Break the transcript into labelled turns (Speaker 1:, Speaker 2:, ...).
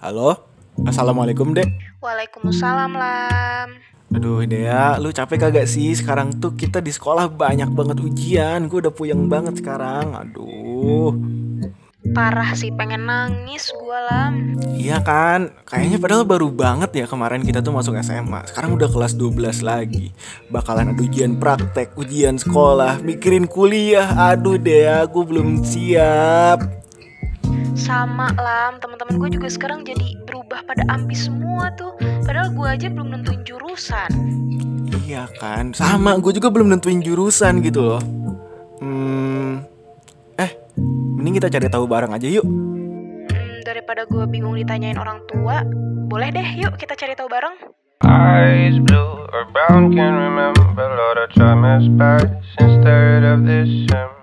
Speaker 1: Halo, assalamualaikum dek.
Speaker 2: Waalaikumsalam Lam.
Speaker 1: Aduh Dea, lu capek kagak sih? Sekarang tuh kita di sekolah banyak banget ujian. Gue udah puyeng banget sekarang. Aduh.
Speaker 2: Parah sih pengen nangis gua Lam.
Speaker 1: Iya kan? Kayaknya padahal baru banget ya kemarin kita tuh masuk SMA. Sekarang udah kelas 12 lagi. Bakalan ada ujian praktek, ujian sekolah, mikirin kuliah. Aduh Dea, gue belum siap.
Speaker 2: Sama Lam, teman-teman gue juga sekarang jadi berubah pada ambis semua tuh. Padahal gue aja belum nentuin jurusan.
Speaker 1: Iya kan? Sama, gue juga belum nentuin jurusan gitu loh. Hmm, mending kita cari tahu bareng aja yuk.
Speaker 2: Hmm, daripada gue bingung ditanyain orang tua, boleh deh yuk kita cari tahu bareng.
Speaker 3: Eyes blue or brown, can't remember. Lord, our time has passed since third of December.